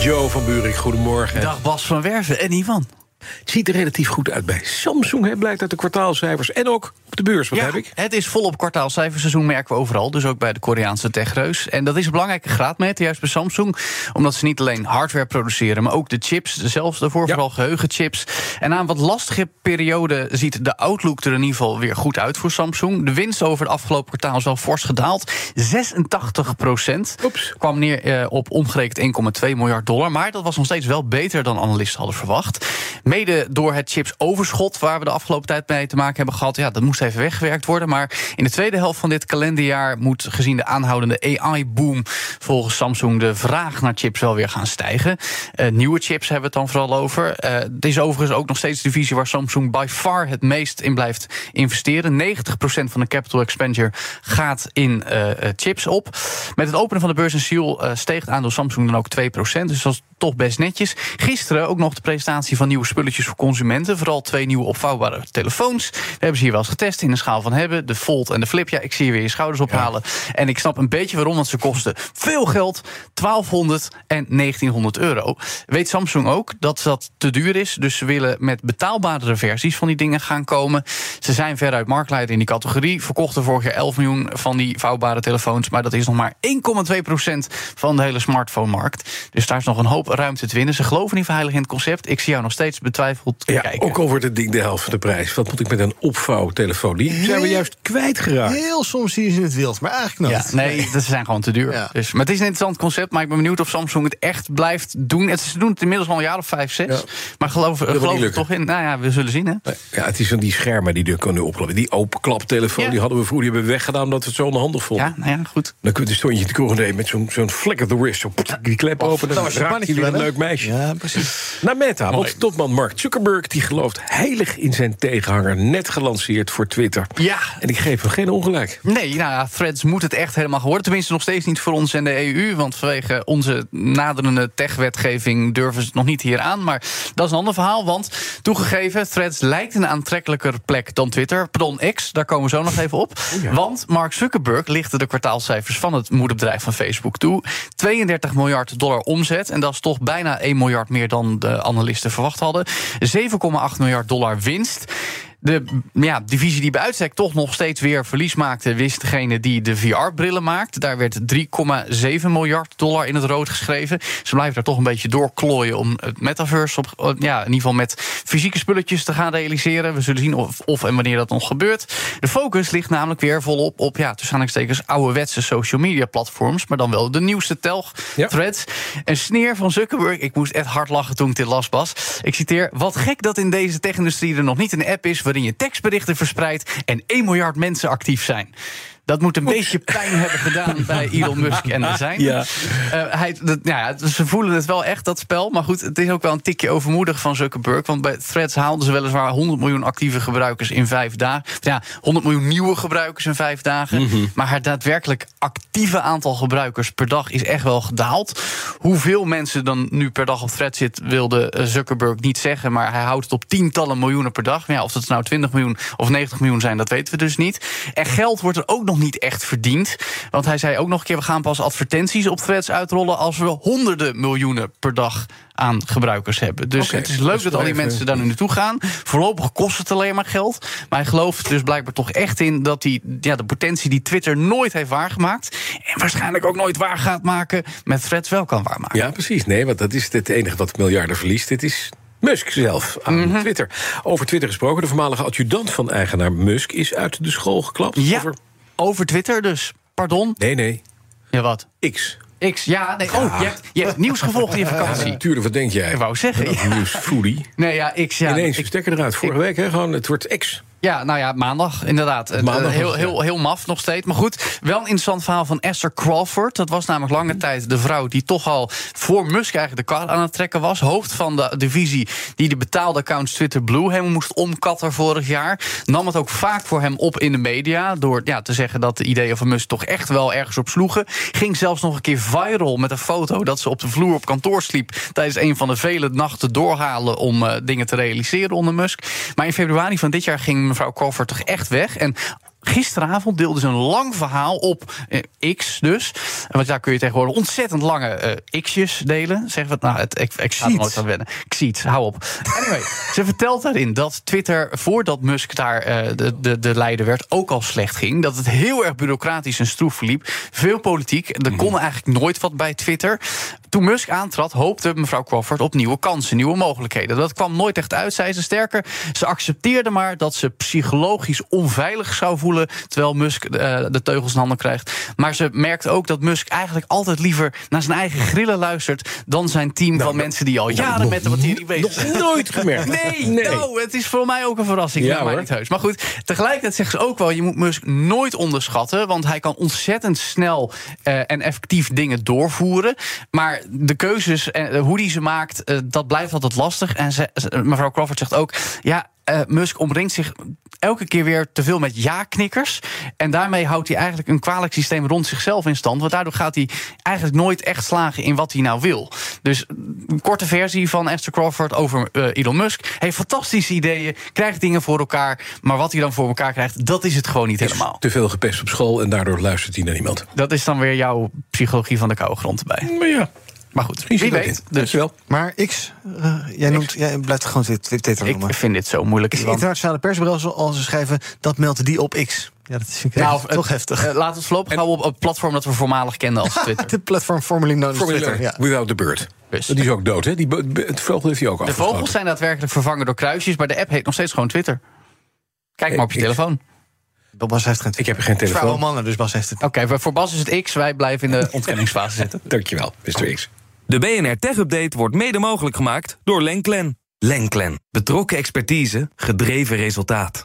Joe van Buurik, goedemorgen. Dag Bas van Werven en Ivan. Het ziet er relatief goed uit bij Samsung, hè, blijkt uit de kwartaalcijfers. En ook op de beurs, wat ja, heb ik? Het is volop kwartaalcijferseizoen, merken we overal. Dus ook bij de Koreaanse techreus. En dat is een belangrijke graadmeter, juist bij Samsung. Omdat ze niet alleen hardware produceren, maar ook de chips. Zelfs daarvoor, Ja. vooral geheugenchips. En na een wat lastige periode ziet de outlook er in ieder geval weer goed uit voor Samsung. De winst over het afgelopen kwartaal is wel fors gedaald. 86 procent. Kwam neer eh, op omgerekend 1,2 miljard dollar. Maar dat was nog steeds wel beter dan analisten hadden verwacht. Door het chipsoverschot, waar we de afgelopen tijd mee te maken hebben gehad. Ja, dat moest even weggewerkt worden. Maar in de tweede helft van dit kalenderjaar moet gezien de aanhoudende AI-boom volgens Samsung de vraag naar chips wel weer gaan stijgen. Eh, nieuwe chips hebben we het dan vooral over. Eh, het is overigens ook nog steeds de divisie waar Samsung by far het meest in blijft investeren. 90% van de capital expenditure gaat in eh, chips op. Met het openen van de beurs in Seoul steeg het aandeel Samsung dan ook 2%. Dus dat is toch best netjes. Gisteren ook nog de presentatie van nieuwe spulletjes voor consumenten. Vooral twee nieuwe opvouwbare telefoons. We hebben ze hier wel eens getest in de schaal van hebben. De Fold en de Flip. Ja, ik zie je weer je schouders ophalen. En ik snap een beetje waarom, want ze kosten veel geld. 1200 en 1900 euro. Weet Samsung ook dat dat te duur is. Dus ze willen met betaalbare versies van die dingen gaan komen. Ze zijn veruit marktleider in die categorie. Verkochten vorig jaar 11 miljoen van die vouwbare telefoons. Maar dat is nog maar 1,2% van de hele smartphone-markt. Dus daar is nog een hoop ruimte te winnen. Ze geloven niet heilig in het concept. Ik zie jou nog steeds betwijfeld Ja, kijken. ook al wordt het ding de helft van de prijs. Wat moet ik met een opvouwtelefoon? Die zijn we juist kwijtgeraakt. Heel soms zie je ze in het wild, maar eigenlijk Ja, nooit. nee, dat zijn gewoon te duur. Ja. Dus, maar het is een interessant concept, maar ik ben benieuwd of Samsung het echt blijft doen. Het, ze doen het inmiddels al een jaar of vijf, zes. Ja. Maar geloof, geloof er toch in? Nou ja, we zullen zien, hè? Ja, het is van die schermen die er kunnen opklappen. Die openklaptelefoon, Ja. die hadden we vroeger die hebben we weggedaan omdat we het zo onhandig vonden. Ja, nou ja, goed. Dan kun je stond je in de kroeg nee, met zo'n zo'n flick of the wrist. Zo, die klep open, dan dat was een raak je een leuk meisje. Ja, precies. Naar Meta, want topman Mark Zuckerberg... die gelooft heilig in zijn tegenhanger, net gelanceerd voor Twitter. Ja. En ik geef hem geen ongelijk. Nee, nou ja, Threads moet het echt helemaal geworden. Tenminste, nog steeds niet voor ons en de EU. Want vanwege onze naderende tech-wetgeving durven ze het nog niet hier aan. Maar dat is een ander verhaal. Want toegegeven, Threads lijkt een aantrekkelijker plek dan Twitter. Pardon, X, daar komen we zo nog even op. Want Mark Zuckerberg lichtte de kwartaalcijfers van het moederbedrijf van Facebook toe. 32 miljard dollar omzet. En dat is toch bijna 1 miljard meer dan de analisten verwacht hadden. 7,8 miljard dollar winst. De ja, divisie die bij uitstek toch nog steeds weer verlies maakte, wist degene die de VR-brillen maakt. Daar werd 3,7 miljard dollar in het rood geschreven. Ze blijven daar toch een beetje doorklooien om het metaverse op, ja, in ieder geval met fysieke spulletjes te gaan realiseren. We zullen zien of, of en wanneer dat nog gebeurt. De focus ligt namelijk weer volop op, ja, tussen aanhalingstekens, ouderwetse social media platforms, maar dan wel de nieuwste telg, Ja. threads. Een sneer van Zuckerberg. Ik moest echt hard lachen toen ik dit las, Bas. Ik citeer, wat gek dat in deze tech-industrie er nog niet een app is... waarin je tekstberichten verspreidt en 1 miljard mensen actief zijn. Dat moet een beetje pijn hebben gedaan bij Elon Musk en de zijn. Ja. Eh, hij, dat, ja, ze voelen het wel echt, dat spel. Maar goed, het is ook wel een tikje overmoedig van Zuckerberg. Want bij Threads haalden ze weliswaar 100 miljoen actieve gebruikers in vijf dagen. Ja, 100 miljoen nieuwe gebruikers in vijf dagen. Mhm. Maar het daadwerkelijk actieve aantal gebruikers per dag is echt wel gedaald. Hoeveel mensen dan nu per dag op Threads zit, wilde eh, Zuckerberg niet zeggen. Maar hij houdt het op tientallen miljoenen per dag. Maar ja, of dat nou 20 miljoen of 90 miljoen zijn, dat weten we dus niet. En geld wordt er ook nog niet echt verdiend. Want hij zei ook nog een keer: we gaan pas advertenties op threads uitrollen als we honderden miljoenen per dag aan gebruikers hebben. Dus het is leuk dus dat al die mensen daar nu naartoe gaan. Voorlopig kost het alleen maar geld. Maar hij gelooft dus blijkbaar toch echt in dat hij ja, de potentie die Twitter nooit heeft waargemaakt. en waarschijnlijk ook nooit waar gaat maken. met threads wel kan waarmaken. Ja, precies. Nee, want dat is het enige wat miljarden verliest. Dit is Musk zelf aan Mhm. Twitter. Over Twitter gesproken, de voormalige adjudant van eigenaar Musk... is uit de school geklapt. Ja, Over... over Twitter dus. Pardon? Nee, nee, Ja, wat? X. X, ja. Nee, oh, je hebt, je hebt nieuws gevolgd in je vakantie. Natuurlijk, wat denk jij? Ik wou zeggen. Nieuws foodie. Nee, ja, X, ja. Ineens ik- stekker eruit. Vorige week, hè, gewoon, het wordt X. Ja, nou ja, maandag inderdaad. Eh, Maandag heel, ja. heel, heel maf nog steeds. Maar goed, wel een interessant verhaal van Esther Crawford. Dat was namelijk lange tijd de vrouw die toch al voor Musk eigenlijk de kar aan het trekken was. Hoofd van de divisie die de betaalde accounts Twitter Blue helemaal moest omkatten vorig jaar. Nam het ook vaak voor hem op in de media. Door ja, te zeggen dat de ideeën van Musk toch echt wel ergens op sloegen. Ging zelfs nog een keer viral met een foto dat ze op de vloer op kantoor sliep. Tijdens een van de vele nachten doorhalen om eh, dingen te realiseren onder Musk. Maar in februari van dit jaar ging mevrouw Crawford toch echt weg. En Gisteravond deelde ze een lang verhaal op eh, X dus. Want daar kun je tegenwoordig ontzettend lange eh, X'jes delen. Zeg wat nou, het, ik, ik ga Xiet. nooit aan wennen. Xiet, hou op. Anyway, ze vertelt daarin dat Twitter, voordat Musk daar eh, de, de, de leider werd, ook al slecht ging. Dat het heel erg bureaucratisch en stroef verliep. Veel politiek. Er kon eigenlijk nooit wat bij Twitter. Toen Musk aantrad, hoopte mevrouw Crawford op nieuwe kansen, nieuwe mogelijkheden. Dat kwam nooit echt uit, zei ze sterker. Ze accepteerde maar dat ze psychologisch onveilig zou voelen. terwijl Musk eh, de teugels in handen krijgt. Maar ze merkte ook dat Musk eigenlijk altijd liever naar zijn eigen grillen luistert. dan zijn team van mensen die al jaren met de materie bezig zijn. Nog nooit gemerkt. Nee, Nee. nou, het is voor mij ook een verrassing. Ja, hoor. niet heus. Maar goed, tegelijkertijd zegt ze ook wel... je moet Musk nooit onderschatten... want hij kan ontzettend snel eh, en effectief dingen doorvoeren. Maar de keuzes en eh, hoe hij ze maakt, eh, dat blijft altijd lastig. En ze, mevrouw Crawford zegt ook... ja, eh, Musk omringt zich elke keer weer te veel met ja-knikkers. En daarmee houdt hij eigenlijk een kwalijk systeem rond zichzelf in stand. Want daardoor gaat hij eigenlijk nooit echt slagen in wat hij nou wil. Dus een korte versie van Esther Crawford over Elon Musk. Heeft fantastische ideeën, krijgt dingen voor elkaar. Maar wat hij dan voor elkaar krijgt, dat is het gewoon niet helemaal. Te veel gepest op school en daardoor luistert hij naar niemand. Dat is dan weer jouw psychologie van de koude grond erbij. Maar ja, Maar goed, misschien wie weet. in. Dus Dankjewel. Maar X, eh, jij, noemt, jij blijft gewoon Twitter, Twitter noemen. ik vind dit zo moeilijk. Is het Ivan. internationale persbureau zoals ze schrijven... dat meldt die op X. Ja, dat vind ik Nou, toch het- heftig. eh, laten we voorlopig houden op het platform dat we voormalig kenden als Twitter. de platform formerly known as Twitter. Ja. Without the Bird. Dus. Die is ook dood, hè? Die het vogel heeft hij ook De afgeschoten. vogels zijn daadwerkelijk vervangen door kruisjes, maar de app heet nog steeds gewoon Twitter. Kijk maar op je telefoon. Bas heeft geen Ik heb geen Vrouwen telefoon. mannen, dus Bas heeft het. Oké, voor Bas is het X, wij blijven in de ontkenningsfase zitten. Dankjewel, Mr. X. De BNR Tech Update wordt mede mogelijk gemaakt door Lenklen. Lenklen. Betrokken expertise, gedreven resultaat.